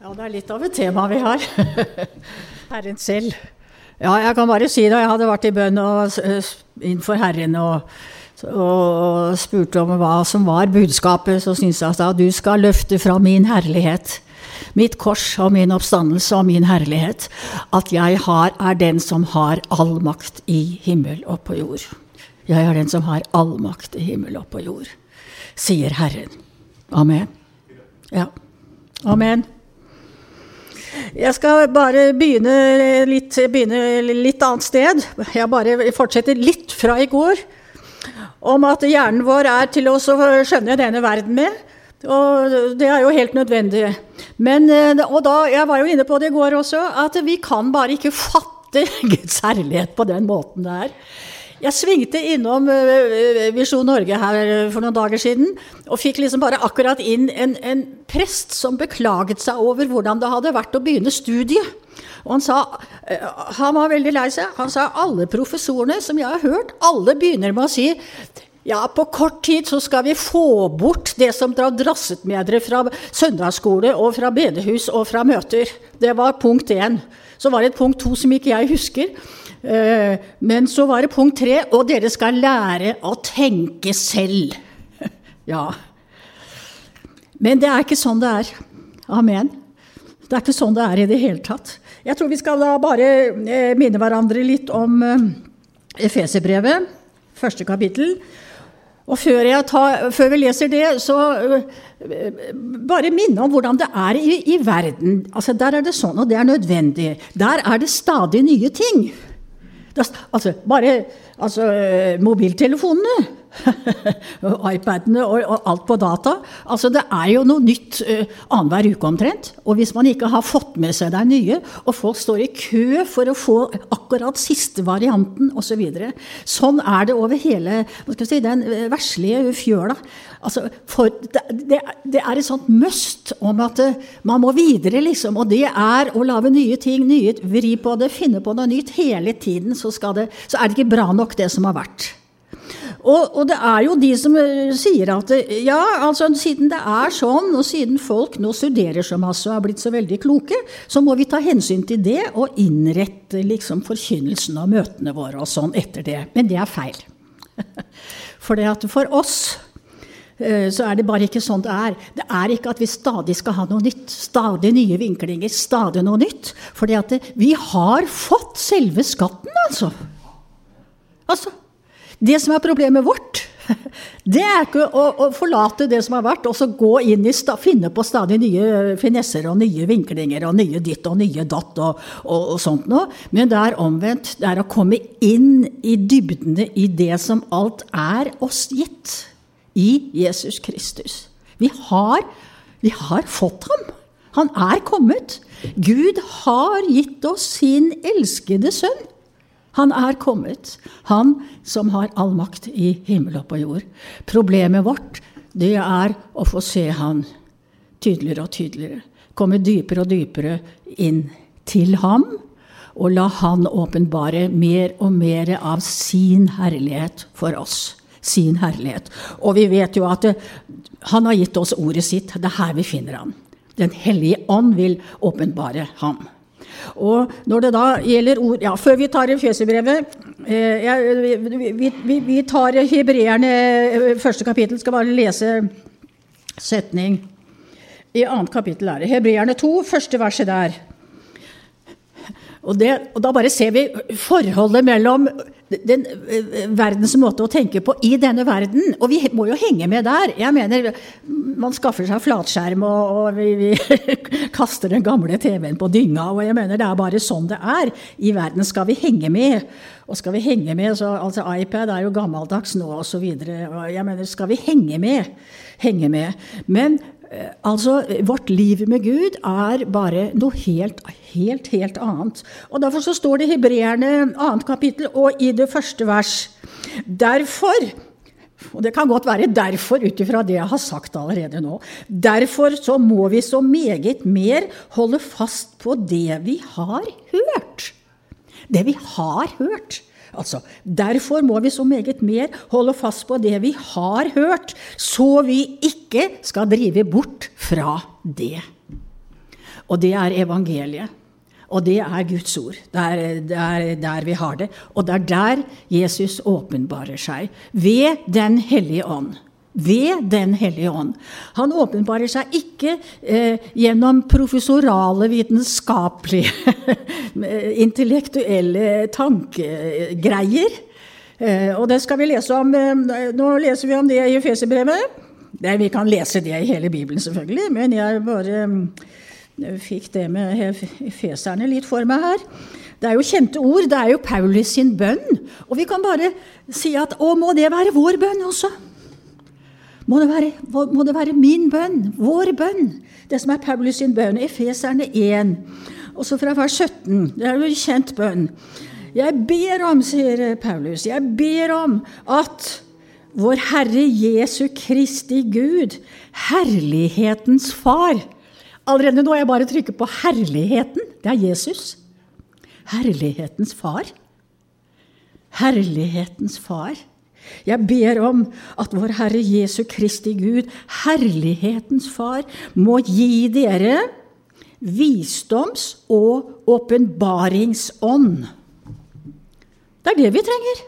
Ja, det er litt av et tema vi har. Herren selv. Ja, jeg kan bare si da jeg hadde vært i bønn og innenfor Herren og, og spurte om hva som var budskapet, så syntes jeg at du skal løfte fra min herlighet, mitt kors og min oppstandelse og min herlighet, at jeg har, er den som har all makt i himmel og på jord. Jeg er den som har all makt i himmel og på jord, sier Herren. Amen. Ja. Amen. Jeg skal bare begynne litt, begynne litt annet sted. Jeg bare fortsetter litt fra i går. Om at hjernen vår er til å skjønne denne verden med. Og det er jo helt nødvendig. Men, eh, og da, jeg var jo inne på det i går også, at vi kan bare ikke fatte Guds herlighet på den måten det er. Jeg svingte innom eh, Visjon Norge her for noen dager siden og fikk liksom bare akkurat inn en, en prest som beklaget seg over hvordan det hadde vært å begynne studiet. Og han sa eh, Han var veldig lei seg. Han sa alle professorene som jeg har hørt, alle begynner med å si ja, på kort tid så skal vi få bort det som drar drasset med dere fra søndagsskole og fra bedehus og fra møter. Det var punkt én. Så var det et punkt to som ikke jeg husker. Eh, men så var det punkt tre, og dere skal lære å tenke selv. Ja. Men det er ikke sånn det er. Amen. Det er ikke sånn det er i det hele tatt. Jeg tror vi skal da bare eh, minne hverandre litt om eh, Efeserbrevet, første kapittel. Og før, tar, før, vi leser det, så bare minne om hvordan det er i, i verden. Altså, der er det sånn, og det er nødvendig. Der er det stadig nye ting. Altså, bare altså, mobiltelefonene, iPadene og, og, alt på data. Altså, det er jo noe nytt uh, annenhver uke omtrent. Og hvis man ikke har fått med seg det nye, og folk står i kø for å få akkurat siste varianten osv. Så videre. sånn er det over hele si, den veslige verslige fjøla. Altså, for det, det, det, er et sånt must om at uh, man må videre, liksom. Og det er å lage nye ting, nye, vri på det, finne på noe nytt hele tiden. Så, det, så er det ikke bra nok, det som har vært. Og, og, det er jo de som uh, sier at ja, altså siden det er sånn, og siden folk nå studerer så masse og er blitt så veldig kloke, så må vi ta hensyn til det og innrette liksom forkynnelsen og møtene våre og sånn etter det. Men det er feil. For for oss Eh, så er det bare ikke sånn det er. Det er ikke at vi stadig skal ha noe nytt. Stadig nye vinklinger, stadig noe nytt. For vi har fått selve skatten, altså. Altså. Det som er problemet vårt, det er ikke å, å forlate det som har vært, og så gå inn i finne på stadig nye finesser og nye vinklinger og nye ditt og nye datt og, og, og sånt noe. Men det er omvendt. Det er å komme inn i dybdene i det som alt er oss gitt i Jesus Kristus. Vi har, vi har fått ham. Han er kommet. Gud har gitt oss sin elskede sønn. Han er kommet, han som har all makt i himmel og på jord. Problemet vårt, det er å få se han tydeligere og tydeligere. Komme dypere og dypere inn til ham, og la han åpenbare mer og mer av sin herlighet for oss sin herlighet. Og vi vet jo at det, han har gitt oss ordet sitt. Det er her vi finner ham. Den hellige ånd vil åpenbare ham. Og når det da gjelder ord Ja, før vi tar Efeserbrevet eh, vi, vi, vi, tar hebreerne eh, første kapittel. Skal bare lese setning. I annet kapittel er det Hebreerne 2, første verset der. Og, det, og, da bare ser vi forholdet mellom den eh, verdens måte å tenke på i denne verden. Og vi må jo henge med der. Jeg mener, Man skaffer seg flatskjerm, og, og vi, vi kaster den gamle TV-en på dynga. og jeg mener Det er bare sånn det er. I verden skal vi henge med. Og skal vi henge med, så altså iPad er jo gammeldags nå osv. Jeg mener, skal vi henge med? Henge med. Men altså, vårt liv med Gud er bare noe helt, helt, helt annet. Og Derfor så står det i Hebreerne annet kapittel og i det første vers Derfor og det kan godt være derfor, ut ifra det jeg har sagt allerede nå. Derfor så må vi så meget mer holde fast på det vi har hørt. Det vi har hørt. Altså, Derfor må vi så meget mer holde fast på det vi har hørt, så vi ikke skal drive bort fra det. Og det er evangeliet. Og det er Guds ord. Det er, det er der vi har det. Og det er der Jesus åpenbarer seg. Ved Den hellige ånd. Ved Den hellige ånd. Han åpenbarer seg ikke eh, gjennom professorale, vitenskapelige, intellektuelle tankegreier. Eh, og det skal vi lese om eh, Nå leser vi om det i Efeserbrevet. Vi kan lese det i hele Bibelen, selvfølgelig, men jeg bare jeg fikk det med feserne litt for meg her. Det er jo kjente ord. Det er jo Paulus sin bønn. Og vi kan bare si at å, må det være vår bønn også? Må det være, må det være min bønn? Vår bønn? Det som er Paulus sin bønn. Efeserne 1. Også fra vers 17. Det er jo en kjent bønn. Jeg ber om, sier Paulus, jeg ber om at vår Herre Jesu Kristi Gud, herlighetens Far, Allerede nå er jeg bare trykker på herligheten. Det er Jesus. Herlighetens far. Herlighetens far. Jeg ber om at vår Herre Jesu Kristi Gud, herlighetens far, må gi dere visdoms- og åpenbaringsånd. Det er det vi trenger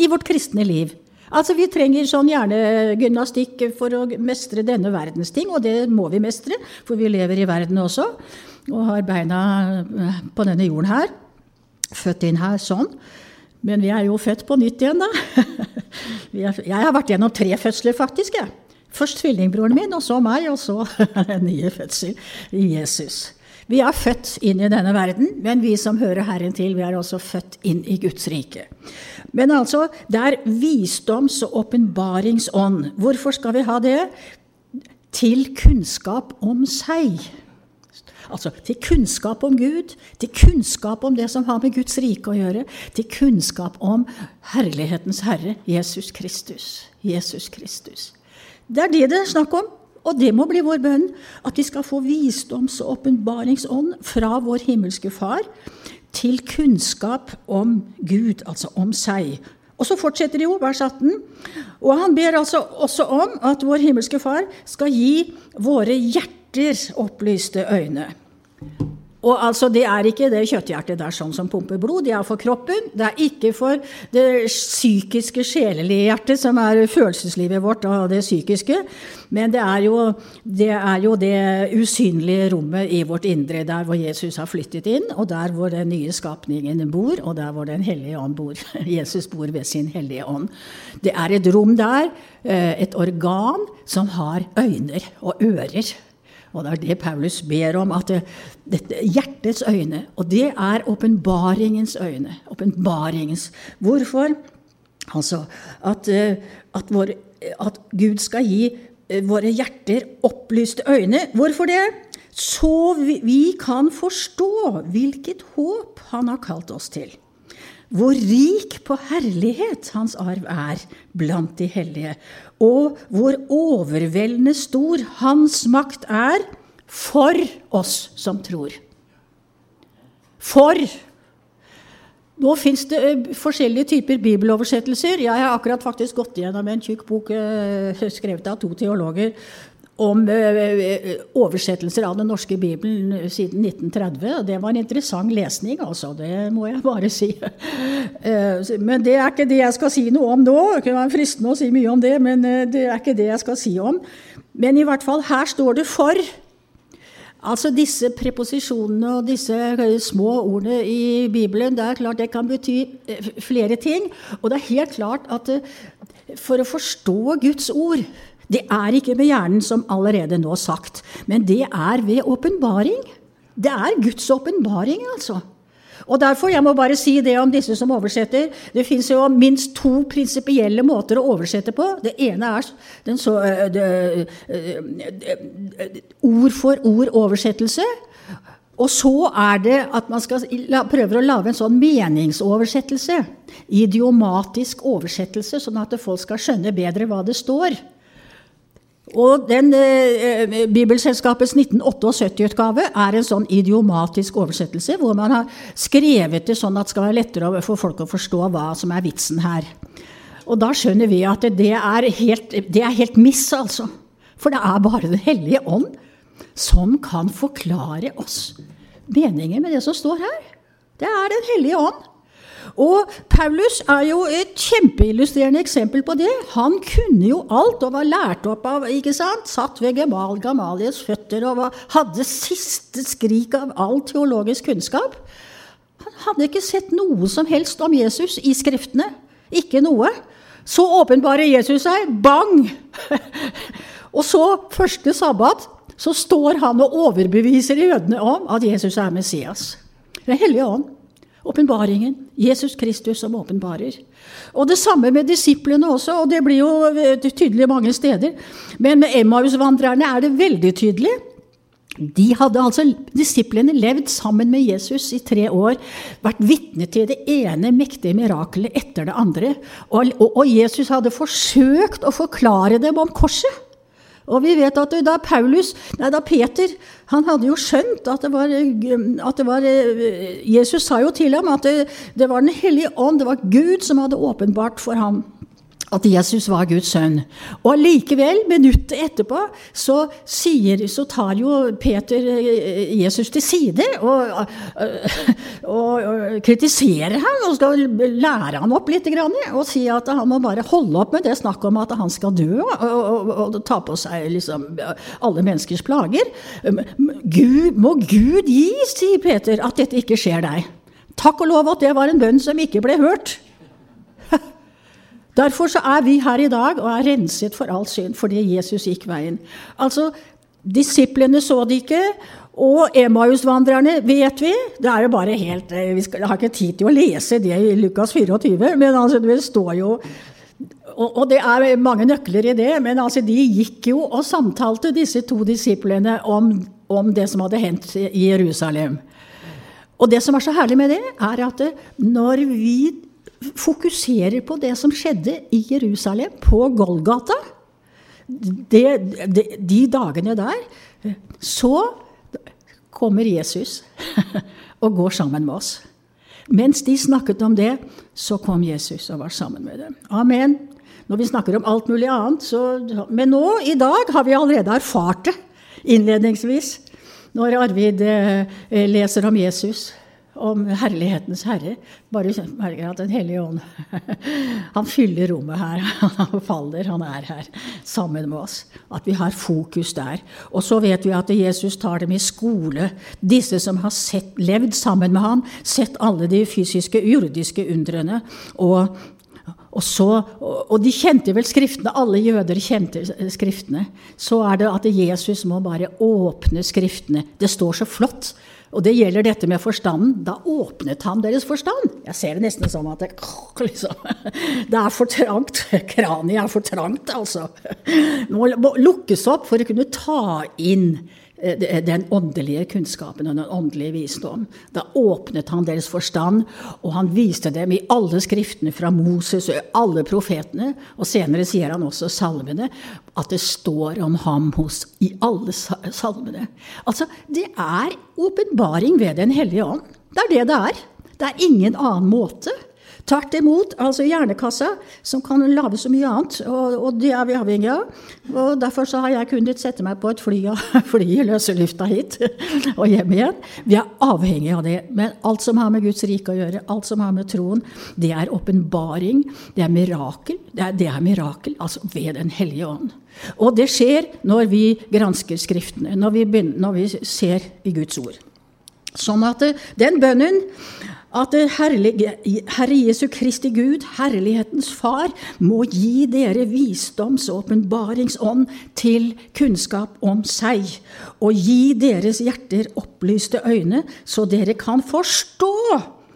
i vårt kristne liv. Altså, Vi trenger sånn hjernegymnastikk for å mestre denne verdens ting, og det må vi mestre, for vi lever i verden også og har beina på denne jorden her. Født inn her sånn. Men vi er jo født på nytt igjen, da. Jeg har vært gjennom tre fødsler, faktisk. jeg. Først tvillingbroren min, og så meg, og så en ny fødsel i Jesus. Vi er født inn i denne verden, men vi som hører Herren til, vi er også født inn i Guds rike. Men altså, det er visdoms- og åpenbaringsånd. Hvorfor skal vi ha det? Til kunnskap om seg. Altså til kunnskap om Gud, til kunnskap om det som har med Guds rike å gjøre, til kunnskap om herlighetens herre, Jesus Kristus. Jesus Kristus. Det er det det er snakk om. Og det må bli vår bønn, at vi skal få visdoms- og åpenbaringsånd fra vår himmelske Far til kunnskap om Gud, altså om seg. Og så fortsetter det jo, vers 18. Og han ber altså også om at vår himmelske Far skal gi våre hjerter opplyste øyne. Og altså, Det er ikke det kjøtthjertet der sånn som pumper blod, det er for kroppen. Det er ikke for det psykiske, sjelelige hjertet, som er følelseslivet vårt og det psykiske. Men det er, jo, det er jo det usynlige rommet i vårt indre, der hvor Jesus har flyttet inn, og der hvor den nye skapningen bor, og der hvor Den hellige ånd bor. Jesus bor ved sin hellige ånd. Det er et rom der, eh, et organ, som har øyne og ører. Og det er det Paulus ber om. at dette Hjertets øyne. Og det er åpenbaringens øyne. Åpenbaringens. Hvorfor? Altså at, eh, at, vår, at, Gud skal gi eh, våre hjerter opplyste øyne. Hvorfor det? Så vi, vi kan forstå hvilket håp han har kalt oss til hvor rik på herlighet hans arv er blant de hellige, og hvor overveldende stor hans makt er for oss som tror. For nå fins det eh, forskjellige typer bibeloversettelser. Jeg har akkurat faktisk gått igjennom en tjukk bok eh, skrevet av to teologer om eh, oversettelser av den norske bibelen siden 1930. Det var en interessant lesning, altså. Det må jeg bare si. Eh, men det er ikke det jeg skal si noe om nå. Det kunne være fristende å si mye om det, men eh, det er ikke det jeg skal si om. Men i hvert fall, her står det 'for'. Altså Disse preposisjonene og disse små ordene i Bibelen det er klart det kan bety flere ting. Og det er helt klart at for å forstå Guds ord det er ikke med hjernen, som allerede nå sagt, men det er ved åpenbaring. Det er Guds åpenbaring, altså. Og derfor, jeg må bare si det om disse som oversetter, det fins jo minst to prinsipielle måter å oversette på. Det ene er så, det, ord for ord-oversettelse. Og så er det at man skal prøver å lage en sånn meningsoversettelse. Idiomatisk oversettelse, sånn at folk skal skjønne bedre hva det står. Og den eh, eh Bibelselskapets 1978-utgave er en sånn idiomatisk oversettelse, hvor man har skrevet det sånn at det skal være lettere for folk å forstå hva som er vitsen her. Og da skjønner vi at det er helt, det er helt miss, altså. For det er bare Den hellige ånd som kan forklare oss meningen med det som står her. Det er Den hellige ånd. Og Paulus er jo et kjempeillustrerende eksempel på det. Han kunne jo alt og var lært opp av ikke sant? Satt ved Gemal Gamalies føtter og var, hadde siste skrik av all teologisk kunnskap. Han hadde ikke sett noe som helst om Jesus i Skriftene. Ikke noe. Så åpenbarer Jesus seg. Bang! og så, første sabbat, så står han og overbeviser jødene om at Jesus er Messias. Den hellige ånd. Åpenbaringen. Jesus Kristus som åpenbarer. Og det samme med disiplene også, og det blir jo tydelig mange steder. Men med Emmaus-vandrerne er det veldig tydelig. De hadde altså, Disiplene levd sammen med Jesus i tre år, vært vitne til det ene mektige mirakelet etter det andre. Og, og, og Jesus hadde forsøkt å forklare dem om korset. Og vi vet at da Paulus, nei da Peter han hadde jo skjønt at det var, at det var Jesus sa jo til ham at det, det var Den hellige ånd, det var Gud som hadde åpenbart for ham at Jesus var Guds sønn. Og likevel, minuttet etterpå, så, sier, så tar jo Peter eh, Jesus til side og, og, og kritiserer ham og skal lære ham opp litt. Og si at han må bare holde opp med det snakket om at han skal dø og, og ta på seg liksom alle menneskers plager. Gud, må Gud gi, sier Peter, at dette ikke skjer deg. Takk og lov at det var en bønn som ikke ble hørt. Derfor så er vi her i dag og er renset for all synd fordi Jesus gikk veien. Altså, Disiplene så det ikke, og Emmaus-vandrerne vet vi. Det er jo bare helt, eh, Vi skal, har ikke tid til å lese det i Lukas 24, men altså, det står jo og, det er mange nøkler i det, men altså, de gikk jo og samtalte, disse to disiplene, om, om det som hadde hendt i Jerusalem. Og det som er så herlig med det, er at når vi fokuserer på det som skjedde i Jerusalem, på Golgata, De, de, de dagene der, så kommer Jesus og går sammen med oss. Mens de snakket om det, så kom Jesus og var sammen med dem. Amen. Når vi snakker om alt mulig annet, så Men nå, i dag, har vi allerede erfart det innledningsvis. Når Arvid eh, leser om Jesus om Herlighetens Herre. Bare merker at Den hellige ånd Han fyller rommet her. Han faller, han er her sammen med oss. At vi har fokus der. Og så vet vi at Jesus tar dem i skole. Disse som har sett, levd sammen med ham, sett alle de fysiske, jordiske undrene. Og og, så, og, de kjente vel Skriftene, alle jøder kjente Skriftene. Så er det at Jesus må bare åpne Skriftene. Det står så flott og det gjelder dette med forstanden. Da åpnet han deres forstand. Jeg ser det nesten som at det, liksom, det er for trangt. Kraniet er for trangt, altså. Det må lukkes opp for å kunne ta inn den åndelige kunnskapen og den åndelige visdom. Da åpnet han deres forstand, og han viste dem i alle skriftene fra Moses og alle profetene, og senere sier han også salmene, at det står om ham hos, i alle salmene. Altså, det er åpenbaring ved Den hellige ånd. Det er det det er. Det er ingen annen måte. Tvert imot, altså Hjernekassa, som kan lage så mye annet, og, og, det er vi avhengig av. Og Derfor så har jeg kunnet sette meg på et fly, fly i løse lufta hit og hjem igjen. Vi er avhengig av det. Men alt som har med Guds rike å gjøre, alt som har med troen, det er åpenbaring, det er mirakel. Det er, det er mirakel, altså ved Den hellige ånd. Og det skjer når vi gransker Skriftene, når vi, begynner, når vi ser i Guds ord. Sånn at den bønnen at Herre Jesu Kristi Gud, herlighetens Far, må gi dere visdoms- og åpenbaringsånd til kunnskap om seg, og gi deres hjerter opplyste øyne, så dere kan forstå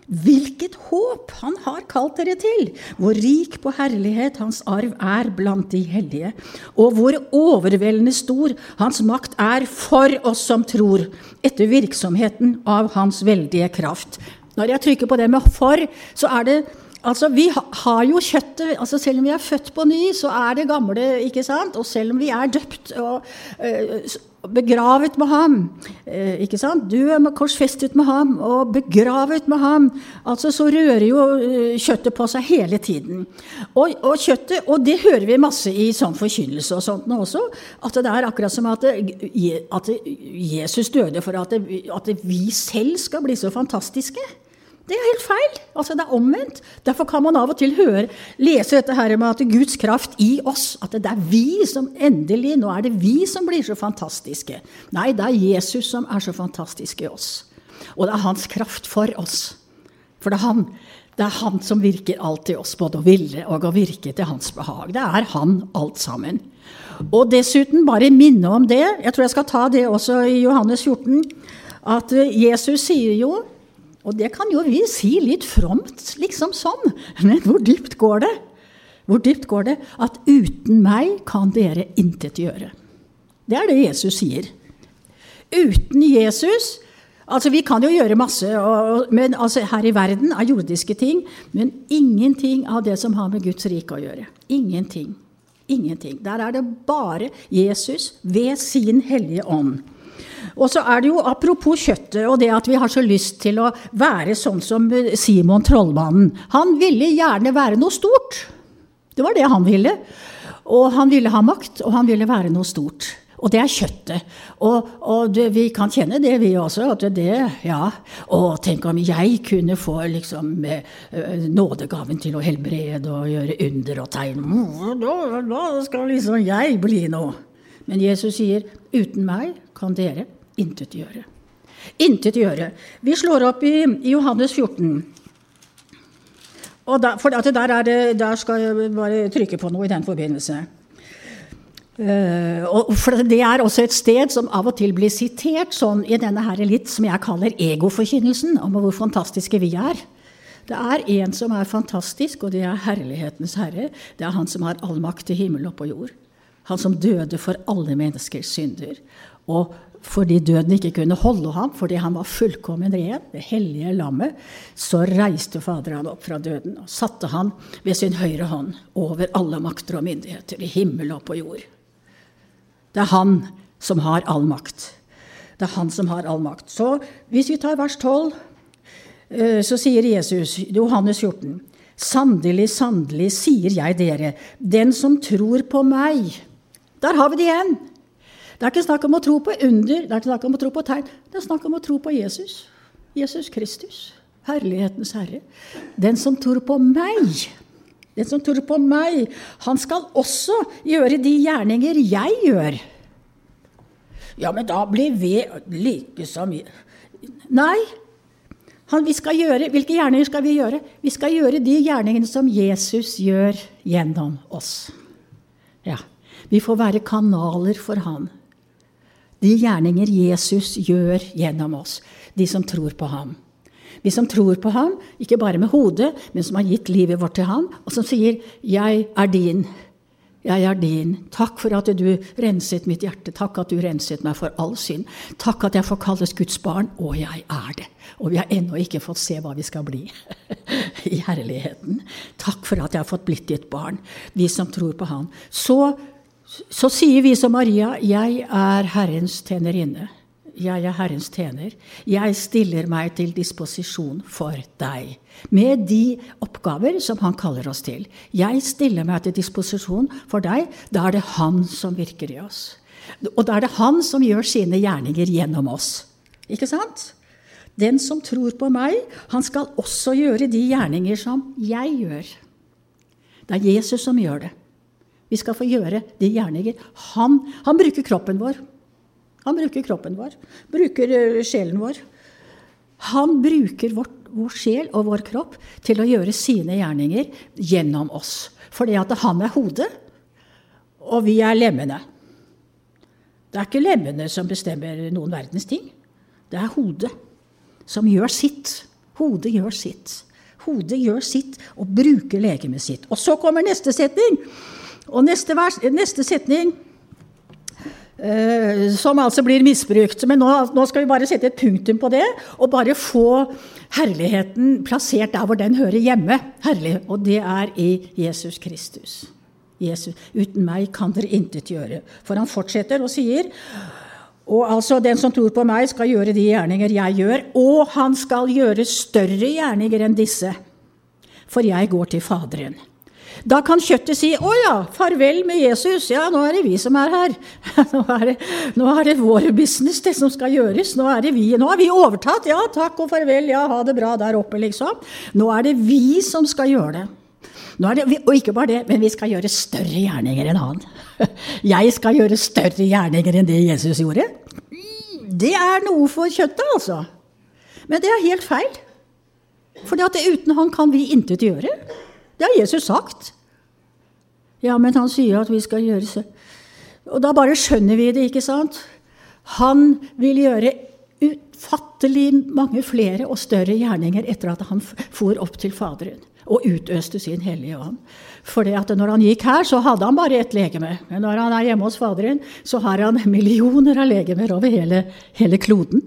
Hvilket håp han har kalt dere til! Hvor rik på herlighet hans arv er blant de hellige, og hvor overveldende stor hans makt er for oss som tror, etter virksomheten av hans veldige kraft. Når jeg trykker på det med 'for', så er det Altså, Vi har jo kjøttet altså Selv om vi er født på ny, så er det gamle. ikke sant? Og selv om vi er døpt og, begravet med ham. Eh, ikke sant? Du er korsfestet med ham og begravet med ham. Altså så rører jo eh, kjøttet på seg hele tiden. Og, og, kjøttet, og det hører vi masse i sånn forkynnelse og sånt nå også, at det er akkurat som at, det, at Jesus døde for at, det, at vi selv skal bli så fantastiske. Det er helt feil. Altså, det er omvendt. Derfor kan man av og til høre, lese dette her med at Guds kraft i oss At det er vi som endelig Nå er det vi som blir så fantastiske. Nei, det er Jesus som er så fantastisk i oss. Og det er hans kraft for oss. For det er han, det er han som virker alt i oss, både å ville og å virke til hans behag. Det er han alt sammen. Og dessuten, bare minne om det, jeg tror jeg skal ta det også i Johannes 14, at Jesus sier jo og det kan jo vi si litt fromt, liksom sånn. Men hvor dypt går det? Hvor dypt går det? At uten meg kan dere intet gjøre. Det er det Jesus sier. Uten Jesus Altså, Vi kan jo gjøre masse og, men, altså, her i verden av jordiske ting, men ingenting av det som har med Guds rike å gjøre. Ingenting. Ingenting. Der er det bare Jesus ved sin hellige ånd. Og så er det jo apropos kjøttet og det at vi har så lyst til å være sånn som Simon trollmannen. Han ville gjerne være noe stort. Det var det han ville. Og han ville ha makt, og han ville være noe stort. Og det er kjøttet. Og, og det, vi kan kjenne det, vi også. at det, ja, Og tenk om jeg kunne få liksom, nådegaven til å helbrede og gjøre under og tegn. Da, da skal liksom jeg bli noe. Men Jesus sier, uten meg kan dere intet gjøre. Intet gjøre. Vi slår opp i, i Johannes 14. Og der, for der, det, der, skal jeg bare trykke på noe i den forbindelse. Uh, for Det er også et sted som av og til blir sitert sånn i denne her litt som jeg kaller egoforkynnelsen, om hvor fantastiske vi er. Det er en som er fantastisk, og det er herlighetens herre. Det er han som har all makt i himmel og på jord. Han som døde for alle menneskers synder. Og fordi døden ikke kunne holde ham, fordi han var fullkommen ren, det hellige lammet, så reiste Fader han opp fra døden og satte han ved sin høyre hånd over alle makter og myndigheter i himmel og på jord. Det er han som har all makt. Det er han som har all makt. Så hvis vi tar vers 12, eh, så sier Jesus, Johannes 14, Sannelig, sannelig, sier jeg dere, den som tror på meg Der har vi det igjen! Det er ikke snakk om å tro på under, det er ikke snakk om å tro på tegn. Det er snakk om å tro på Jesus. Jesus Kristus. Herlighetens herre. Den som tror på meg, den som tror på meg, han skal også gjøre de gjerninger jeg gjør. Ja, men da blir vi like som Nei. Han, gjøre, hvilke gjerninger skal vi gjøre? Vi skal gjøre de gjerningene som Jesus gjør gjennom oss. Ja. Vi får være kanaler for han de gjerninger Jesus gjør gjennom oss, de som tror på ham. Vi som tror på ham, ikke bare med hodet, men som har gitt livet vårt til ham, og som sier 'Jeg er din'. Jeg er din. Takk for at du renset mitt hjerte. Takk at du renset meg for all synd. Takk at jeg får kalles Guds barn, og jeg er det. Og vi har ennå ikke fått se hva vi skal bli i herligheten. Takk for at jeg har fått blitt ditt barn, vi som tror på Han. Så så sier vi som Maria, 'Jeg er Herrens tjenerinne'. Jeg er Herrens tjener. Jeg stiller meg til disposisjon for deg. Med de oppgaver som han kaller oss til. Jeg stiller meg til disposisjon for deg. Da er det han som virker i oss. Og da er det han som gjør sine gjerninger gjennom oss. Ikke sant? Den som tror på meg, han skal også gjøre de gjerninger som jeg gjør. Det er Jesus som gjør det. Vi skal få gjøre de gjerninger. Han, han bruker kroppen vår. Han bruker kroppen vår. Bruker uh, sjelen vår. Han bruker vårt, vår sjel og vår kropp til å gjøre sine gjerninger gjennom oss. Fordi at han er hodet, og vi er lemmene. Det er ikke lemmene som bestemmer noen verdens ting. Det er hodet som gjør sitt. Hodet gjør sitt. Hodet gjør sitt og bruker legemet sitt. Og så kommer neste setning. Og neste, vers, neste setning, eh, som altså blir misbrukt Men nå, nå, skal vi bare sette et punktum på det, og bare få herligheten plassert der hvor den hører hjemme. Herlig, og det er i Jesus Kristus. Jesus. Uten meg kan dere intet gjøre. For han fortsetter og sier Og altså, den som tror på meg, skal gjøre de gjerninger jeg gjør, og han skal gjøre større gjerninger enn disse, for jeg går til Faderen. Da kan kjøttet si 'Å ja, farvel med Jesus'. Ja, nå er det vi som er her. Nå er det, nå er det vår business, det som skal gjøres. Nå er det vi. Nå er vi overtatt. Ja, takk og farvel. Ja, ha det bra der oppe, liksom. Nå er det vi som skal gjøre det. det og ikke bare det, men vi skal gjøre større gjerninger enn han. Jeg skal gjøre større gjerninger enn det Jesus gjorde. Det er noe for kjøttet, altså. Men det er helt feil. For uten han kan vi intet gjøre. Det har Jesus sagt. Ja, men han sier at vi skal gjøre så Og da bare skjønner vi det, ikke sant? Han vil gjøre utfattelig mange flere og større gjerninger etter at han for opp til Faderen og utøste sin Hellige Ånd. For når han gikk her, så hadde han bare ett legeme. Men når han er hjemme hos Faderen, så har han millioner av legemer over hele, hele kloden.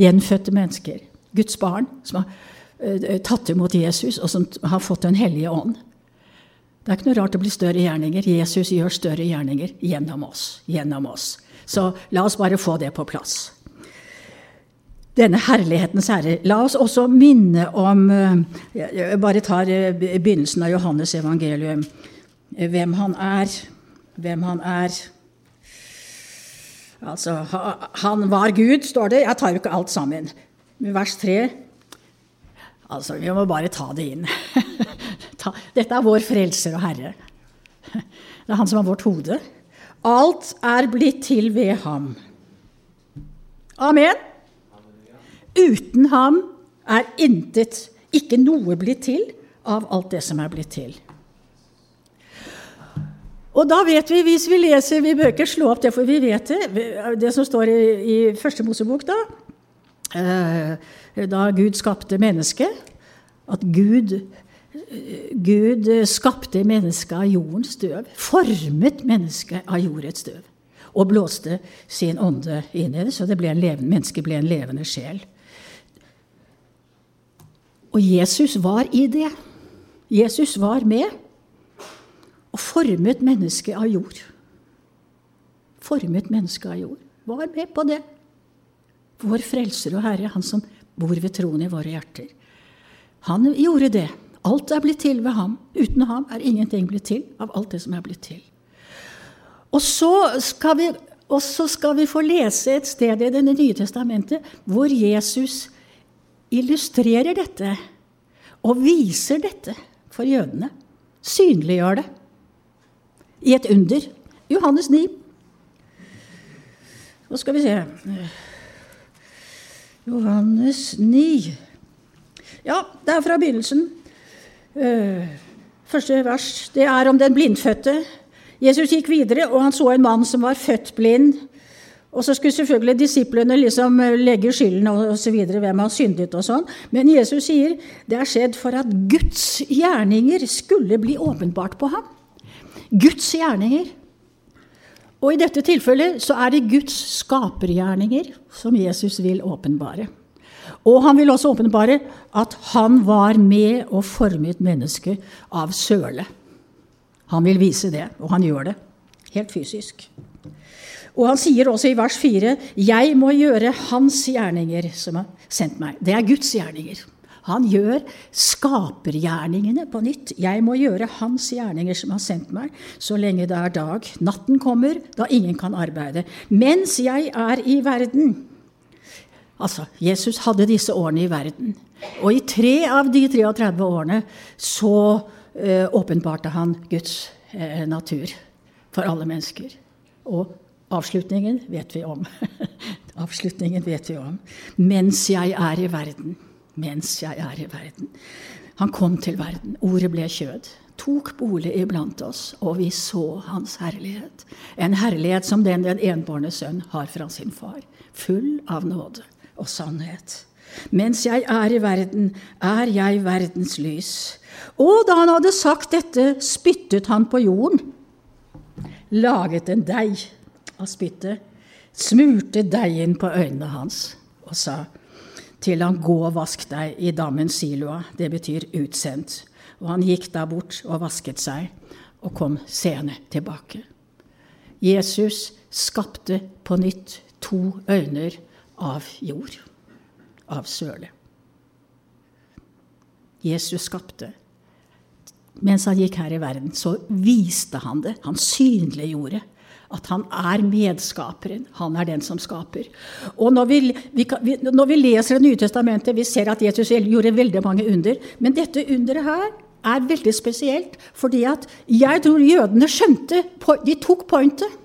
Gjenfødte mennesker. Guds barn som har tatt imot Jesus, og som har fått Den hellige ånd. Det er ikke noe rart det blir større gjerninger. Jesus gjør større gjerninger gjennom oss. Gjennom oss. Så la oss bare få det på plass denne herlighetens herre. La oss også minne om eh, Jeg bare tar eh, begynnelsen av Johannes evangelium. Hvem han er. Hvem han er. Altså, han var Gud, står det. Jeg tar jo ikke alt sammen. Vers 3 Altså, vi må bare ta det inn. Dette er vår frelser og herre. Det er han som har vårt hode. Alt er blitt til ved ham. Amen. Uten ham er intet, ikke noe blitt til av alt det som er blitt til. Og da vet vi, hvis vi leser Vi bør ikke slå opp det, for vi vet det. Det som står i, i Første Mosebok, da. Eh, da Gud skapte mennesket. At Gud, Gud skapte mennesket av jordens støv. Formet mennesket av jordets støv. Og blåste sin ånde inn i det, så det ble en levende, mennesket ble en levende sjel. Og Jesus var i det. Jesus var med og formet mennesket av jord. Formet mennesket av jord. Var med på det. Vår frelser og Herre, han som bor ved troen i våre hjerter. Han gjorde det. Alt er blitt til ved ham. Uten ham er ingenting blitt til av alt det som er blitt til. Og så skal vi, skal vi få lese et sted i Det nye testamentet hvor Jesus illustrerer dette og viser dette for jødene. Synliggjør det i et under. Johannes 9. Nå skal vi se Johannes 9. Ja, det er fra begynnelsen. Eh, første vers. Det er om den blindfødte. Jesus gikk videre, og han så en mann som var født blind. Og så skulle selvfølgelig disiplene liksom eh, legge skylden og så videre, hvem har syndet og sånn. Men Jesus sier det er skjedd for at Guds gjerninger skulle bli åpenbart på ham. Guds gjerninger. Og i dette tilfellet så er det Guds skapergjerninger som Jesus vil åpenbare. Og han vil også åpenbare at han var med og formet mennesket av søle. Han vil vise det, og han gjør det. Helt fysisk. Og han sier også i vers 4.: Jeg må gjøre hans gjerninger som har sendt meg. Det er Guds gjerninger. Han gjør skapergjerningene på nytt. Jeg må gjøre hans gjerninger som har sendt meg, så lenge det er dag. Natten kommer, da ingen kan arbeide. Mens jeg er i verden. Altså, Jesus hadde disse årene i verden. Og i tre av de 33 årene så eh, åpenbarte han Guds eh, natur for alle mennesker. Og Avslutningen vet vi om. Avslutningen vet vi om. Mens jeg er i verden. Mens jeg er i verden. Han kom til verden. Ordet ble kjød. Tok bolig iblant oss, og vi så hans herlighet. En herlighet som den den enbårne sønn har fra sin far. Full av nåde og sannhet. Mens jeg er i verden, er jeg verdens lys. Og da han hadde sagt dette, spyttet han på jorden, laget en deig av spyttet, smurte deigen på øynene hans og sa til han gå og vask deg i dammen Siloa, det betyr utsendt. Og han gikk da bort og vasket seg og kom seende tilbake. Jesus skapte på nytt to øyner av jord, av søle. Jesus skapte. Mens han gikk her i verden, så viste han det. Han synliggjorde at han er medskaperen. Han er den som skaper. Og når vi, vi, når vi leser Det nye testamentet, vi ser at Jesus gjorde veldig mange under. Men dette underet her er veldig spesielt, fordi at jeg tror jødene skjønte De tok pointet.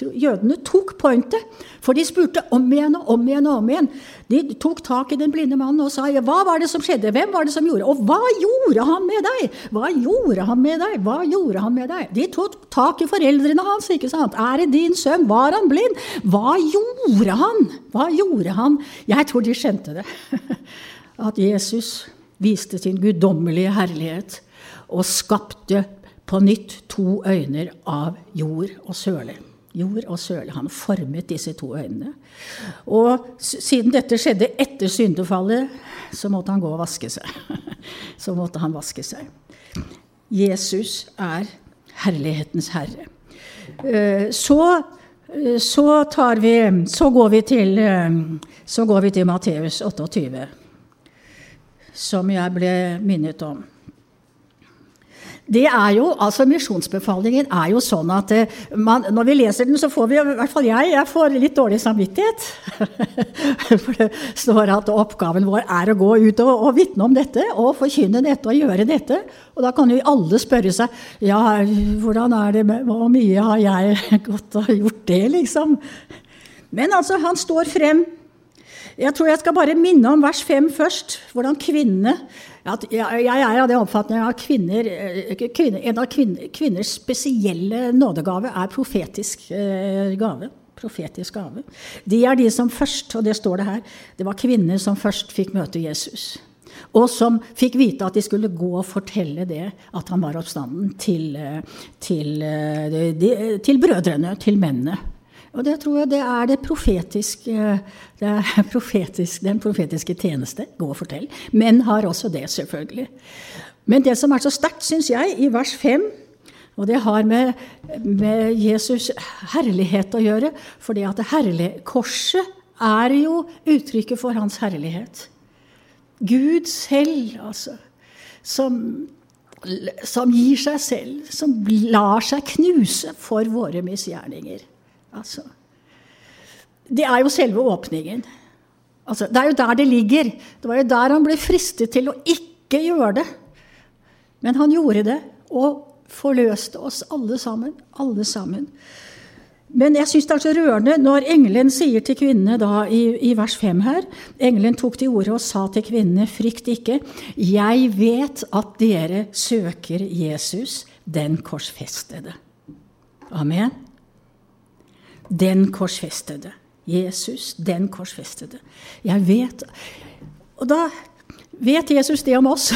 Jødene tok pointet, for de spurte om igjen og om igjen. og om igjen. De tok tak i den blinde mannen og sa hva var det som skjedde, hvem var det som gjorde Og hva gjorde han med deg? Hva gjorde han med deg? Hva gjorde han med deg? De tok tak i foreldrene hans. ikke sant? Er det din sønn? Var han blind? Hva gjorde han? Hva gjorde han? Jeg tror de skjønte det. At Jesus viste sin guddommelige herlighet og skapte på nytt to øyner av jord og søle jord og søle. Han formet disse to øynene. Og siden dette skjedde etter syndefallet, så måtte han gå og vaske seg. Så måtte han vaske seg. Jesus er herlighetens herre. Eh, så, eh, så, vi, så går vi til, eh, så går vi til Matteus 28, som jeg ble minnet om. Det er jo, altså Misjonsbefalingen er jo sånn at eh, man, når vi leser den, så får vi, i hvert fall jeg, jeg får litt dårlig samvittighet. For det står at oppgaven vår er å gå ut og, og vitne om dette og forkynne dette og gjøre dette. Og da kan jo alle spørre seg ja, hvordan er det, hvor mye har jeg gått og gjort det, liksom? Men altså, han står frem. Jeg tror jeg skal bare minne om vers 5 først. Hvordan kvinnene jeg er av den oppfatning at kvinner, eh, kvinner, en av kvinner, kvinners spesielle nådegave er profetisk eh, gave. Profetisk gave. De er de som først, og det står det her, det var kvinner som først fikk møte Jesus. Og som fikk vite at de skulle gå og fortelle det, at han var oppstanden, til, eh, til, til brødrene, til mennene. Og det tror jeg det er, det profetiske, det er profetisk, den profetiske tjeneste. Gå og fortell. Menn har også det, selvfølgelig. Men det som er så sterkt, syns jeg, i vers 5 og det har med, med Jesus herlighet å gjøre. For det at herlig, korset er jo uttrykket for hans herlighet. Gud selv, altså. Som, som gir seg selv. Som lar seg knuse for våre misgjerninger. Altså. Det er jo selve åpningen. Altså, det er jo der det ligger. Det var jo der han ble fristet til å ikke gjøre det. Men han gjorde det, og forløste oss alle sammen. Alle sammen. Men jeg syns det er så rørende når engelen sier til kvinnene da i, i vers 5 her Engelen tok til orde og sa til kvinnene, frykt ikke, jeg vet at dere søker Jesus, den korsfestede. Amen. Den korsfestede. Jesus, den korsfestede. Jeg vet Og da vet Jesus det om oss.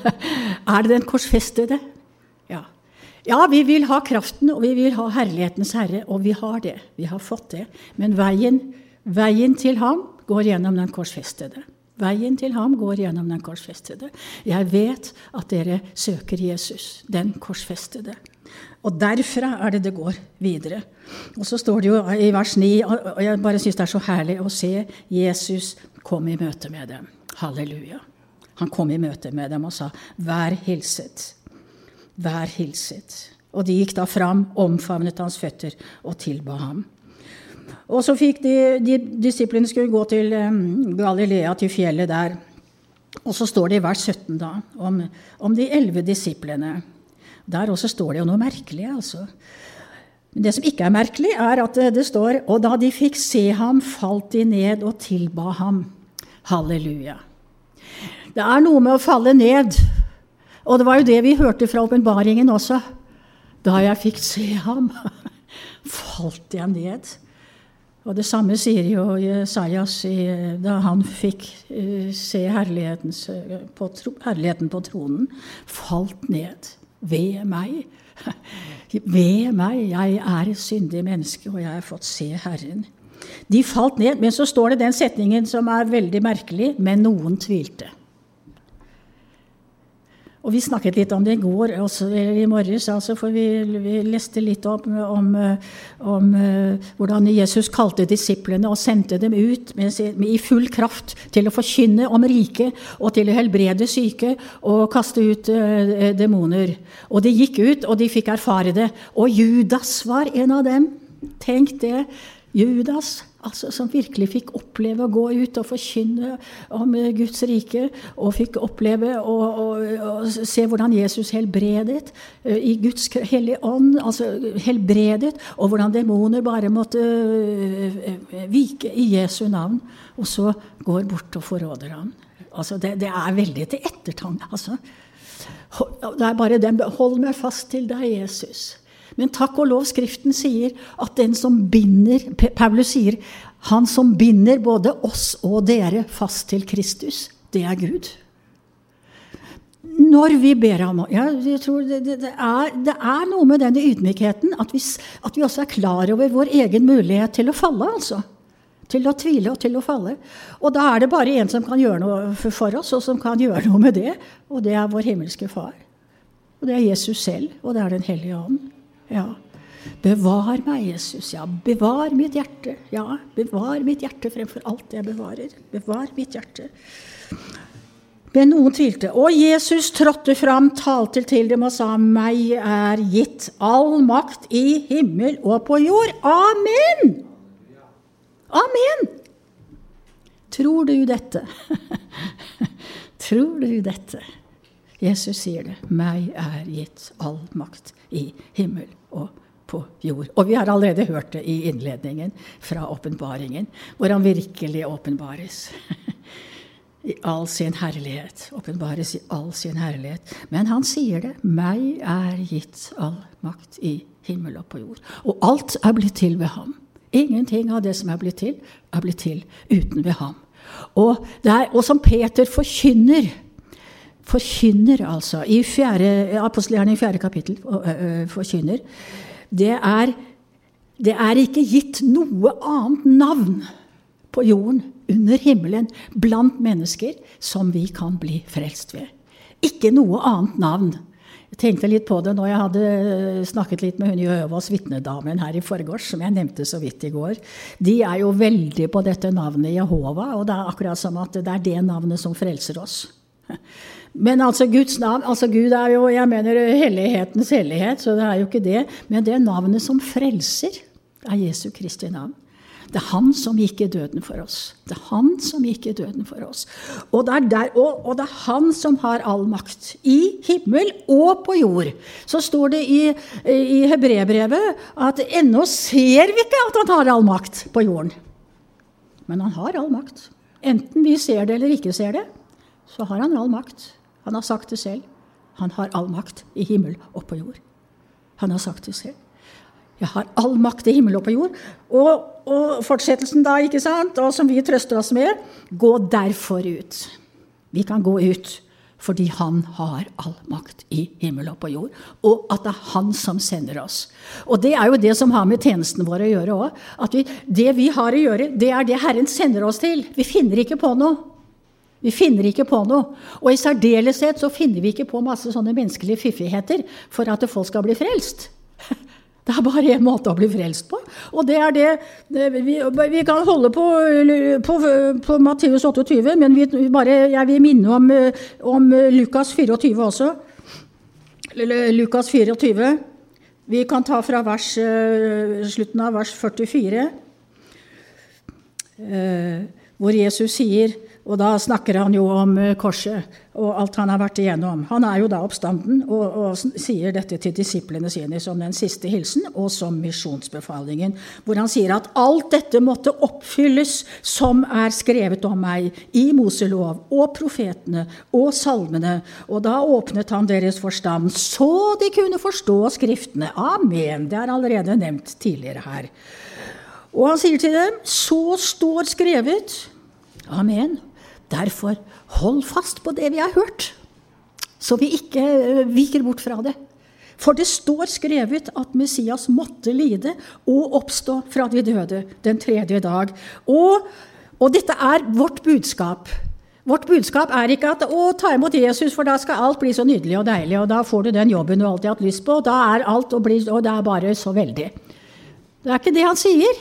er det den korsfestede? Ja. ja, vi vil ha kraften, og vi vil ha herlighetens herre, og vi har det. Vi har fått det. Men veien, veien til ham går gjennom den korsfestede. Veien til ham går gjennom den korsfestede. Jeg vet at dere søker Jesus, den korsfestede. Og derfra er det det går videre. Og så står det jo i vers 9, og jeg bare syns det er så herlig å se Jesus komme i møte med dem. Halleluja. Han kom i møte med dem og sa, 'Vær hilset'. Vær hilset. Og de gikk da fram, omfavnet hans føtter og tilba ham. Og så fikk de, de disiplene skulle gå til Galilea, til fjellet der. Og så står det i vers 17 da, om, om de elleve disiplene. Der også står det jo noe merkelig, altså. Det som ikke er merkelig, er at det står Og da de fikk se ham, falt de ned og tilba ham. Halleluja. Det er noe med å falle ned. Og det var jo det vi hørte fra åpenbaringen også. Da jeg fikk se ham, falt jeg ned. Og det samme sier jo Jesajas da han fikk eh, se på, herligheten på tronen. Falt ned. Ved meg. Ved meg. Jeg er et syndig menneske, og jeg har fått se Herren. De falt ned, men så står det den setningen som er veldig merkelig, men noen tvilte. Og vi snakket litt om det i går, også, eller i morges, altså, for vi, vi, leste litt om, om, om uh, hvordan Jesus kalte disiplene og sendte dem ut med, med, i full kraft til å forkynne om riket og til å helbrede syke og kaste ut uh, demoner. Og de gikk ut, og de fikk erfare det. Og Judas var en av dem. Tenk det. Judas, altså, som virkelig fikk oppleve å gå ut og forkynne om eh, Guds rike, og fikk oppleve å, å, å se hvordan Jesus helbredet uh, i Guds hellige ånd, altså helbredet, og hvordan demoner bare måtte uh, vike i Jesu navn, og så går bort og forråder ham. Altså, det, det er veldig til ettertanke. Altså. Det er bare den Hold meg fast til deg, Jesus. Men takk og lov, Skriften sier at den som binder Paulus sier han som binder både oss og dere fast til Kristus, det er Gud. Når vi ber ham ja, jeg tror det, det, det, er, det, er, noe med denne ydmykheten, at vi, at vi, også er klar over vår egen mulighet til å falle. altså. Til å tvile og til å falle. Og da er det bare én som kan gjøre noe for oss, og som kan gjøre noe med det. Og det er vår himmelske Far. Og det er Jesus selv, og det er Den hellige ånd. Ja. Bevar meg, Jesus. Ja, bevar mitt hjerte. Ja, bevar mitt hjerte fremfor alt jeg bevarer. Bevar mitt hjerte. Men noen tvilte. Og Jesus trådte fram, talte til dem og sa, meg er gitt all makt i himmel og på jord. Amen! Amen! Tror du dette? Tror du dette? Jesus sier det. Meg er gitt all makt i himmel og på jord. Og vi har allerede hørt det i innledningen fra åpenbaringen, hvor han virkelig åpenbares. I all sin herlighet. Åpenbares i all sin herlighet. Men han sier det. Meg er gitt all makt i himmel og på jord. Og alt er blitt til ved ham. Ingenting av det som er blitt til, er blitt til uten ved ham. Og, er, og som Peter forkynner forkynner, altså, i fjerde, apostelgjerne i fjerde kapittel forkynner, det er, det er ikke gitt noe annet navn på jorden, under himmelen, blant mennesker, som vi kan bli frelst ved. Ikke noe annet navn. Jeg tenkte litt på det når jeg hadde snakket litt med hun Jøvaas vitnedamen her i forgårs, som jeg nevnte så vidt i går. De er jo veldig på dette navnet Jehova, og det er akkurat som at det er det navnet som frelser oss. Men altså Guds navn altså Gud er jo jeg mener hellighetens hellighet, så det er jo ikke det. Men det er navnet som frelser, er Jesu Kristi navn. Det er han som gikk i døden for oss. Det er han som gikk i døden for oss. Og det er, der, og, og det er han som har all makt. I himmel og på jord. Så står det i, i hebreerbrevet at ennå ser vi ikke at han har all makt på jorden. Men han har all makt. Enten vi ser det eller ikke ser det, så har han all makt. Han har sagt det selv. Han har all makt i himmel og på jord. Han har sagt det selv. Jeg har all makt i himmel og på jord. Og, og fortsettelsen da, ikke sant, og som vi trøster oss med, gå derfor ut. Vi kan gå ut fordi han har all makt i himmel og på jord. Og at det er han som sender oss. Og det er jo det som har med tjenesten vår å gjøre òg. Det vi har å gjøre, det er det Herren sender oss til. Vi finner ikke på noe. Vi finner ikke på noe. Og i særdeleshet så finner vi ikke på masse sånne menneskelige fiffigheter for at folk skal bli frelst. Det er bare én måte å bli frelst på, og det er det, Vi, vi kan holde på, på, på Matteus 28, men vi, bare, jeg vil minne om, om Lukas 24 også. Lukas 24. Vi kan ta fra vers, slutten av vers 44, eh, hvor Jesus sier og da snakker han jo om eh, korset og alt han har vært igjennom. Han er jo da oppstanden og, og sier dette til disiplene sine som den siste hilsen og som misjonsbefalingen, hvor han sier at alt dette måtte oppfylles som er skrevet om meg i Moselov og profetene og salmene. Og da åpnet han deres forstand så de kunne forstå Skriftene. Amen. Det er allerede nevnt tidligere her. Og han sier til dem, så står skrevet Amen. Derfor, hold fast på det vi har hørt, så vi ikke eh, viker bort fra det. For det står skrevet at Messias måtte lide og oppstå fra de døde den tredje dag. Og, og dette er vårt budskap. Vårt budskap er ikke at 'å, ta imot Jesus, for da skal alt bli så nydelig og deilig', og da får du den jobben du alltid har hatt lyst på, og da er alt og, blir, og det er bare så veldig. Det er ikke det han sier.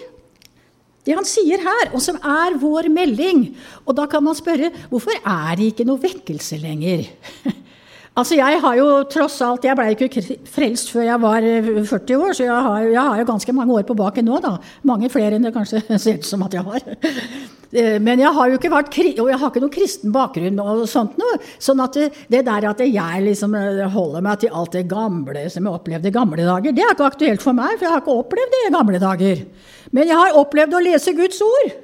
Det han sier her, og som er vår melding. Og da kan man spørre hvorfor er det ikke noe vekkelse lenger? Altså, Jeg har jo tross alt, jeg blei ikke frelst før jeg var 40 år, så jeg har, jeg har, jo ganske mange år på baken nå. da. Mange flere enn det kanskje ser ut som at jeg har. Eh, men jeg har jo ikke vært, og jeg har ikke noen kristen bakgrunn og sånt noe. Sånn at det, det der at jeg liksom eh, holder meg til alt det gamle som jeg opplevde i gamle dager, det er ikke aktuelt for meg, for jeg har ikke opplevd det i gamle dager. Men jeg har opplevd å lese Guds ord.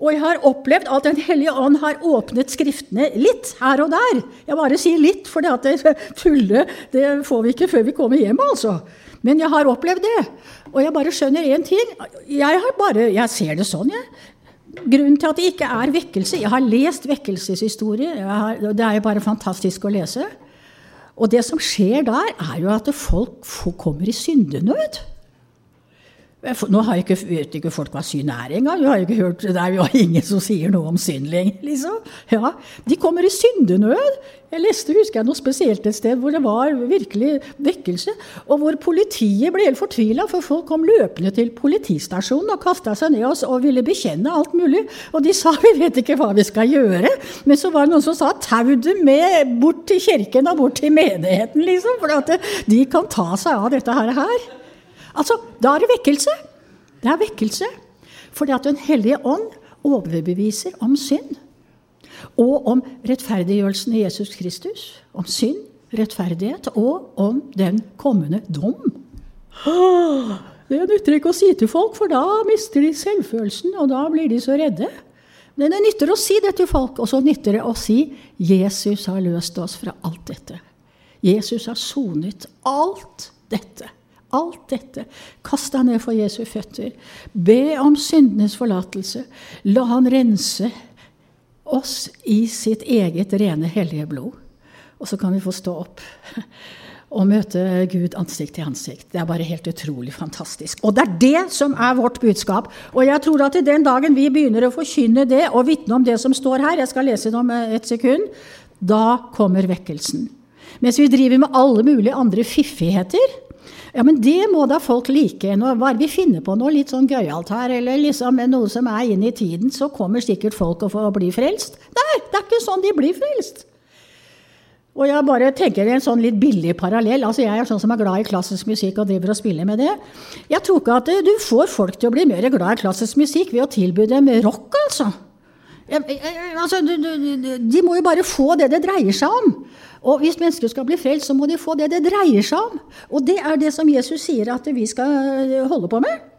Og jeg har opplevd at Den hellige ånd har åpnet Skriftene litt her og der. Jeg bare sier litt, for det at det får vi ikke før vi kommer hjem, altså. Men jeg har opplevd det. Og jeg bare skjønner én ting. Jeg, har bare, jeg ser det sånn, jeg. Grunnen til at det ikke er vekkelse Jeg har lest vekkelseshistorie. det er jo bare fantastisk å lese. Og det som skjer der, er jo at folk kommer i syndenød. Nå har ikke, vet ikke folk hva synd er engang. Vi har ikke hørt, det er jo ingen som sier noe om synd lenger. Liksom. Ja, de kommer i syndenød. Jeg leste husker jeg, noe spesielt et sted hvor det var virkelig vekkelse. Og hvor politiet ble helt fortvila, for folk kom løpende til politistasjonen og kasta seg ned oss og ville bekjenne alt mulig. Og de sa vi vet ikke hva vi skal gjøre. Men så var det noen som sa tau det med bort til kirken og bort til menigheten, liksom. For de kan ta seg av dette her. Altså, da er det vekkelse. Det er vekkelse. Fordi at Den hellige ånd overbeviser om synd. Og om rettferdiggjørelsen i Jesus Kristus. Om synd, rettferdighet og om den kommende dom. Det nytter ikke å si til folk, for da mister de selvfølelsen, og da blir de så redde. Men det nytter å si det til folk, og så nytter det å si Jesus har løst oss fra alt dette. Jesus har sonet alt dette. Alt dette. Kast deg ned for Jesu føtter. Be om syndenes forlatelse. La han rense oss i sitt eget rene, hellige blod. Og så kan vi få stå opp og møte Gud ansikt til ansikt. Det er bare helt utrolig fantastisk. Og det er det som er vårt budskap. Og jeg tror at i den dagen vi begynner å forkynne det og vitne om det som står her, jeg skal lese det om et sekund, da kommer vekkelsen. Mens vi driver med alle mulige andre fiffigheter, ja, men det må da folk like. Når bare vi finner på nå? litt sånn gøyalt her, eller liksom noe som er inn i tiden, så kommer sikkert folk å får bli frelst. Nei, det er ikke sånn de blir frelst. Og jeg bare tenker en sånn litt billig parallell. altså Jeg er sånn som er glad i klassisk musikk og driver og spiller med det. Jeg tror ikke at du får folk til å bli mer glad i klassisk musikk ved å tilby dem rock, altså. Jeg, jeg, altså du, du, de må jo bare få det det dreier seg om. Og hvis mennesker skal bli frelst, så må de få det det dreier seg om. Og det er det som Jesus sier at vi skal eh, holde på med.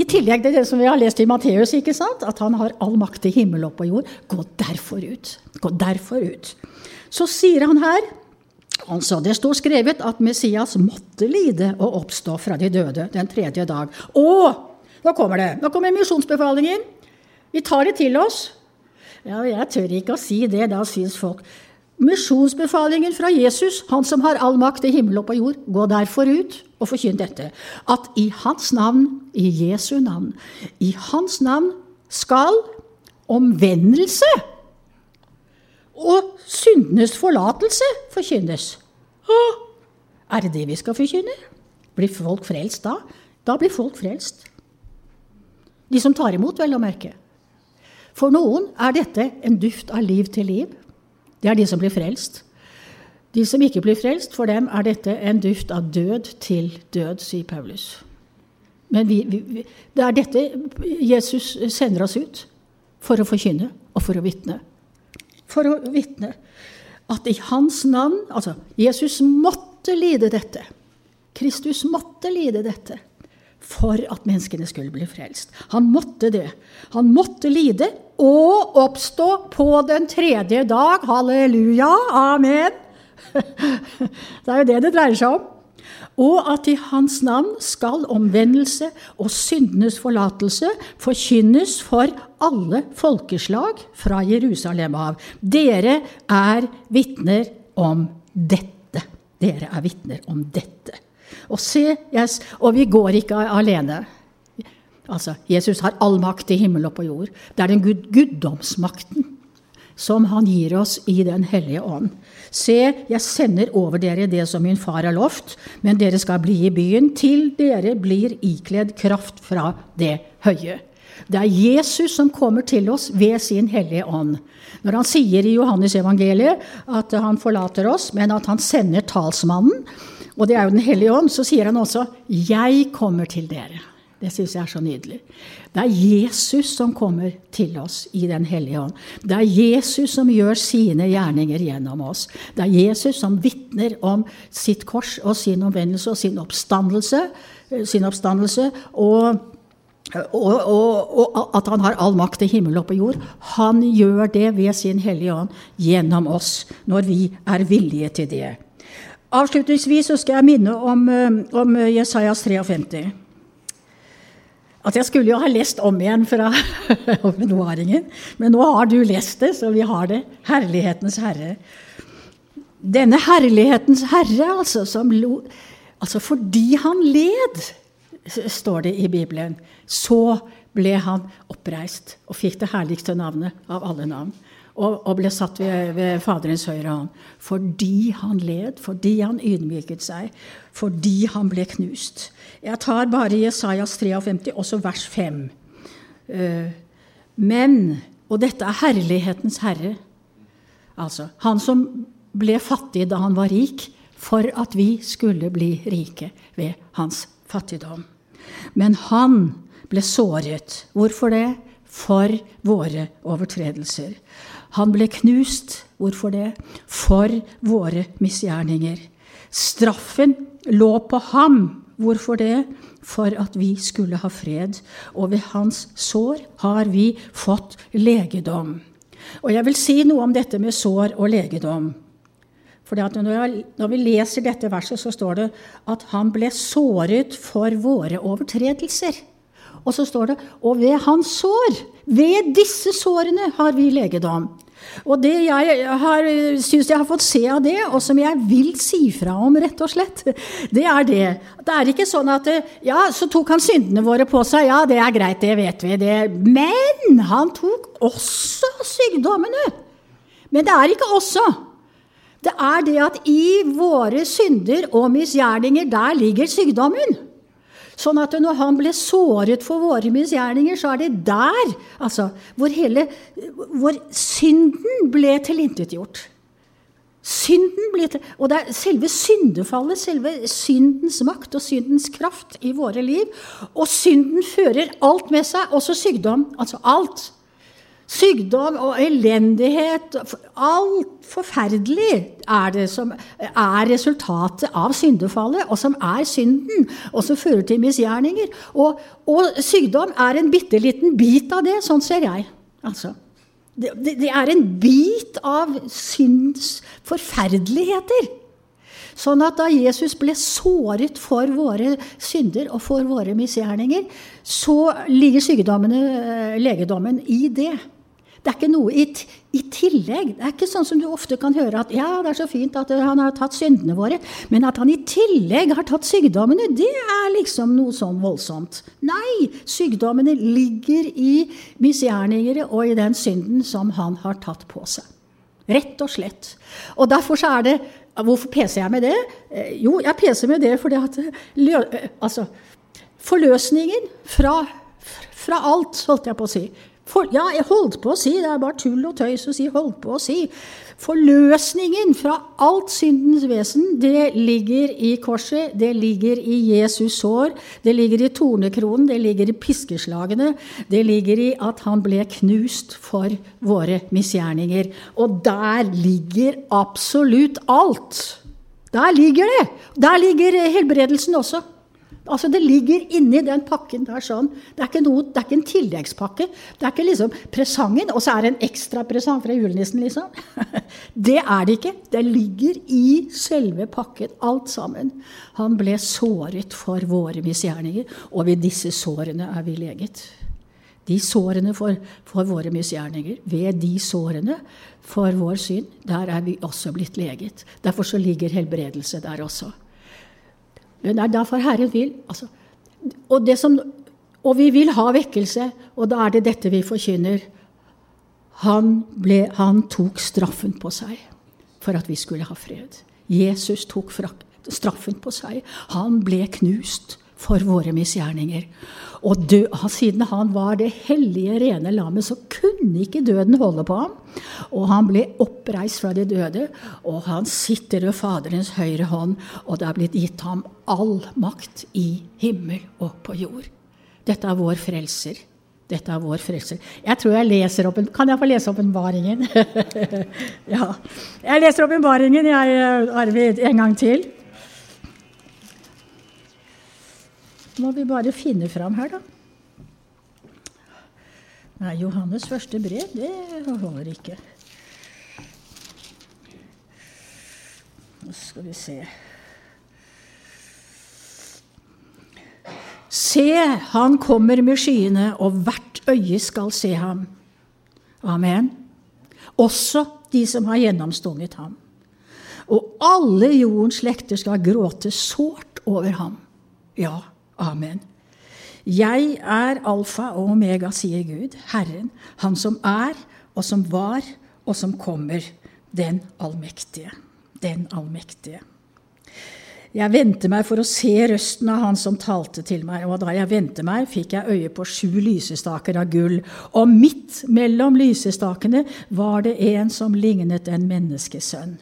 I tillegg til det som vi har lest i Matteus, ikke sant? at han har all makt i himmel og på jord. Gå derfor ut. Gå derfor ut. Så sier han her altså Det står skrevet at Messias måtte lide og oppstå fra de døde den tredje dag. Og nå kommer det. Nå kommer misjonsbefalingen. Vi tar det til oss. Ja, jeg tør ikke å si det. Da syns folk Misjonsbefalingen fra Jesus, han som har all makt i himmel og på jord, gå derfor ut og forkynn dette. At i hans navn, i Jesu navn, i hans navn skal omvendelse og syndenes forlatelse forkynnes. Er det det vi skal forkynne? Blir folk frelst da? Da blir folk frelst. De som tar imot, vel å merke. For noen er dette en duft av liv til liv. Det er de som blir frelst. De som ikke blir frelst, for dem er dette en duft av død til død, sier Paulus. Men vi, vi, det er dette Jesus sender oss ut for å forkynne og for å vitne. For å vitne at i hans navn Altså, Jesus måtte lide dette. Kristus måtte lide dette for at menneskene skulle bli frelst. Han måtte det. Han måtte lide og oppstå på den tredje dag. Halleluja. Amen. Det er jo det det dreier seg om. Og at i hans navn skal omvendelse og syndenes forlatelse forkynnes for alle folkeslag fra Jerusalem av. Dere er vitner om dette. Dere er vitner om dette. Og se, yes, og vi går ikke alene. Altså, Jesus har all makt i himmel og på jord. Det er den gud, guddomsmakten som han gir oss i Den hellige ånd. Se, jeg sender over dere det som min far har lovt, men dere skal bli i byen til dere blir ikledd kraft fra det høye. Det er Jesus som kommer til oss ved sin hellige ånd. Når han sier i Johannes evangeliet at han forlater oss, men at han sender talsmannen, og det er jo Den hellige ånd, så sier han også 'Jeg kommer til dere'. Det syns jeg er så nydelig. Det er Jesus som kommer til oss i Den hellige ånd. Det er Jesus som gjør sine gjerninger gjennom oss. Det er Jesus som vitner om sitt kors og sin omvendelse og sin oppstandelse. Eh, sin oppstandelse og, og, og, og, at han har all makt i himmel og på jord. Han gjør det ved sin hellige ånd gjennom oss, når vi er villige til det. Avslutningsvis skal jeg minne om, eh, om Jesajas 53 at jeg skulle jo ha lest om igjen fra åpenbaringen. Men nå har du lest det, så vi har det. Herlighetens herre. Denne herlighetens herre, altså, som lo Altså fordi han led, står det i Bibelen, så ble han oppreist og fikk det herligste navnet av alle navn og, og ble satt ved, ved Faderens høyre hånd. Fordi han led, fordi han ydmyket seg, fordi han ble knust. Jeg tar bare Jesajas 53, også vers 5. Uh, men Og dette er herlighetens herre. Altså han som ble fattig da han var rik, for at vi skulle bli rike ved hans fattigdom. Men han ble såret. Hvorfor det? For våre overtredelser. Han ble knust. Hvorfor det? For våre misgjerninger. Straffen lå på ham. Hvorfor det? For at vi skulle ha fred. Og ved hans sår har vi fått legedom. Og jeg vil si noe om dette med sår og legedom. For når, vi leser dette verset, så står det at han ble såret for våre overtredelser. Og så står det og ved hans sår, ved disse sårene, har vi legedom. Og det jeg har, syns jeg har fått se av det, og som jeg vil si fra om, rett og slett, det er det. Det er ikke sånn at Ja, så tok han syndene våre på seg. Ja, det er greit, det vet vi. Det. Men han tok også sykdommene. Men det er ikke også. Det er det at i våre synder og misgjerninger, der ligger sykdommen. Sånn at når han ble såret for våre misgjerninger, så er det der altså, hvor, hele, hvor synden ble tilintetgjort. Synden ble til, og det er selve syndefallet, selve syndens makt og syndens kraft i våre liv. Og synden fører alt med seg, også sykdom. Altså alt. Sykdom og elendighet Alt forferdelig er det som er resultatet av syndefallet, og som er synden, og som fører til misgjerninger. Og, og sykdom er en bitte liten bit av det. Sånn ser jeg. Altså. Det, det, er en bit av synds forferdeligheter. Sånn at da Jesus ble såret for våre synder og for våre misgjerninger, så ligger sykdommene, eh, legedommen, i det. Det er ikke noe i, i, tillegg. Det er ikke sånn som du ofte kan høre at ja, det er så fint at han har tatt syndene våre, men at han i tillegg har tatt sykdommene, det er liksom noe sånn voldsomt. Nei, sykdommene ligger i misgjerninger og i den synden som han har tatt på seg. Rett og slett. Og derfor så er det Hvorfor peser jeg med det? Eh, jo, jeg peser med det fordi at eh, Altså, forløsningen fra, fra alt, holdt jeg på å si, for, ja, jeg holdt på å si, det er bare tull og tøys å si 'holdt på å si'. Forløsningen fra alt syndens vesen, det ligger i korset, det ligger i Jesus sår, det ligger i tornekronen, det ligger i piskeslagene, det ligger i at han ble knust for våre misgjerninger. Og der ligger absolutt alt. Der ligger det! Der ligger helbredelsen også. Altså Det ligger inni den pakken der sånn. Det er ikke, noe, det er ikke en tilleggspakke. Det er ikke liksom presangen, og så er det en ekstra presang fra julenissen, liksom. Det er det ikke. Det ligger i selve pakken, alt sammen. Han ble såret for våre misgjerninger, og ved disse sårene er vi leget. De sårene for, for våre misgjerninger, ved de sårene for vår synd, der er vi også blitt leget. Derfor så ligger helbredelse der også. Det er derfor Herren vil. Altså, og, som, og, vi vil ha vekkelse, og da er det dette vi forkynner. Han, ble, han tok straffen på seg for at vi skulle ha fred. Jesus tok straffen på seg. Han ble knust for våre misgjerninger. Og dø, siden han var det hellige, rene lammet, så kunne ikke døden holde på ham. Og han ble oppreist fra de døde, og han sitter ved Faderens høyre hånd, og det er blitt gitt ham all makt i himmel og på jord. Dette er vår frelser. Dette er vår frelser. Jeg tror jeg leser opp en, Kan jeg få lese åpenbaringen? ja. Jeg leser åpenbaringen, jeg, Arvid, en gang til. Må vi bare finne fram her, da. Nei, Johannes første brev, det holder ikke. Nå skal vi se Se, han kommer med skyene, og hvert øye skal se ham. Amen. Også de som har gjennomstunget ham. Og alle jordens slekter skal gråte sårt over ham. Ja, Amen. Jeg er alfa og omega, sier Gud, Herren, Han som er, og som var, og som kommer, den allmektige. Den allmektige. Jeg vendte meg for å se røsten av han som talte til meg, og da jeg vendte meg, fikk jeg øye på sju lysestaker av gull, og midt mellom lysestakene var det en som lignet en menneskesønn.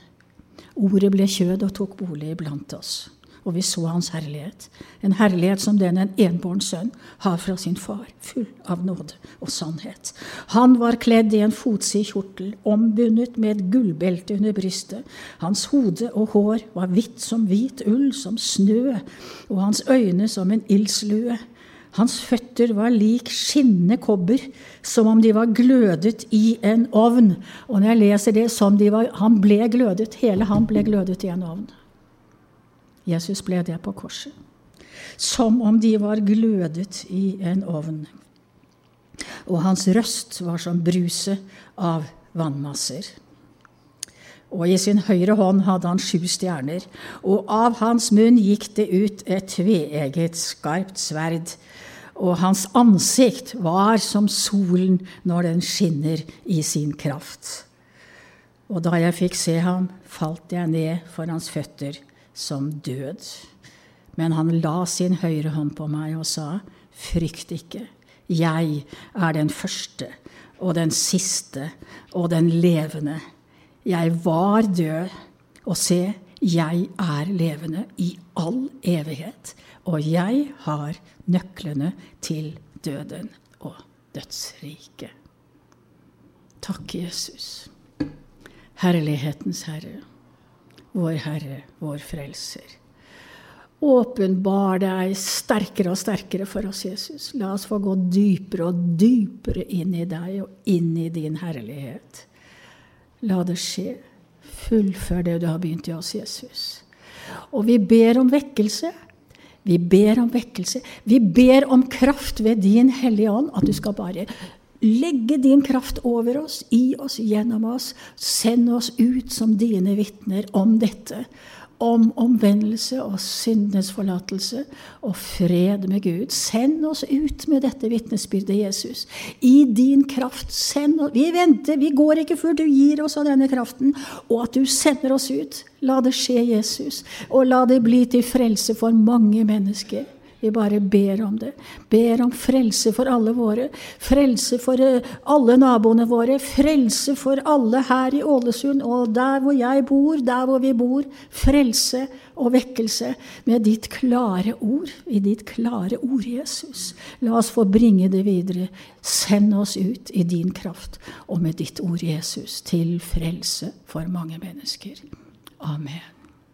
Ordet ble kjød og tok bolig iblant oss og vi så hans herlighet. En herlighet som den en enbåren sønn har fra sin far, full av nåde og sannhet. Han var kledd i en fotsid kjortel, ombundet med et gullbelte under brystet. Hans hode og hår var hvitt som hvit ull, som snø, og hans øyne som en ildslue. Hans føtter var lik skinnende kobber, som om de var glødet i en ovn. Og når jeg leser det som de var Han ble glødet, hele han ble glødet i en ovn. Jesus ble det på korset. Som om de var glødet i en ovn. Og hans røst var som bruset av vannmasser. Og i sin høyre hånd hadde han sju stjerner, og av hans munn gikk det ut et tveegget, skarpt sverd. Og hans ansikt var som solen når den skinner i sin kraft. Og da jeg fikk se ham, falt jeg ned for hans føtter som død. Men han la sin høyre hånd på meg og sa, frykt ikke. Jeg er den første og den siste og den levende. Jeg var død, og se, jeg er levende i all evighet. Og jeg har nøklene til døden og dødsriket. Takk, Jesus. Herlighetens Herre vår Herre, vår Frelser. Åpenbar deg sterkere og sterkere for oss, Jesus. La oss få gå dypere og dypere inn i deg og inn i din herlighet. La det skje. Fullfør det du har begynt i oss, Jesus. Og vi ber om vekkelse. Vi ber om vekkelse. Vi ber om kraft ved din Hellige Ånd, at du skal bare legge din kraft over oss, i oss, gjennom oss. Send oss ut som dine vitner om dette. Om omvendelse og syndenes forlatelse og fred med Gud. Send oss ut med dette vitnesbyrdet, Jesus. I din kraft. Send oss. Vi venter, vi går ikke før du gir oss av denne kraften, og at du sender oss ut. La det skje, Jesus, og la det bli til frelse for mange mennesker. Vi bare ber om det. Ber om frelse for alle våre. Frelse for eh, alle naboene våre. Frelse for alle her i Ålesund og der hvor jeg bor, der hvor vi bor. Frelse og vekkelse med ditt klare ord. I ditt klare ord, Jesus. La oss få bringe det videre. Send oss ut i din kraft og med ditt ord, Jesus, til frelse for mange mennesker. Amen.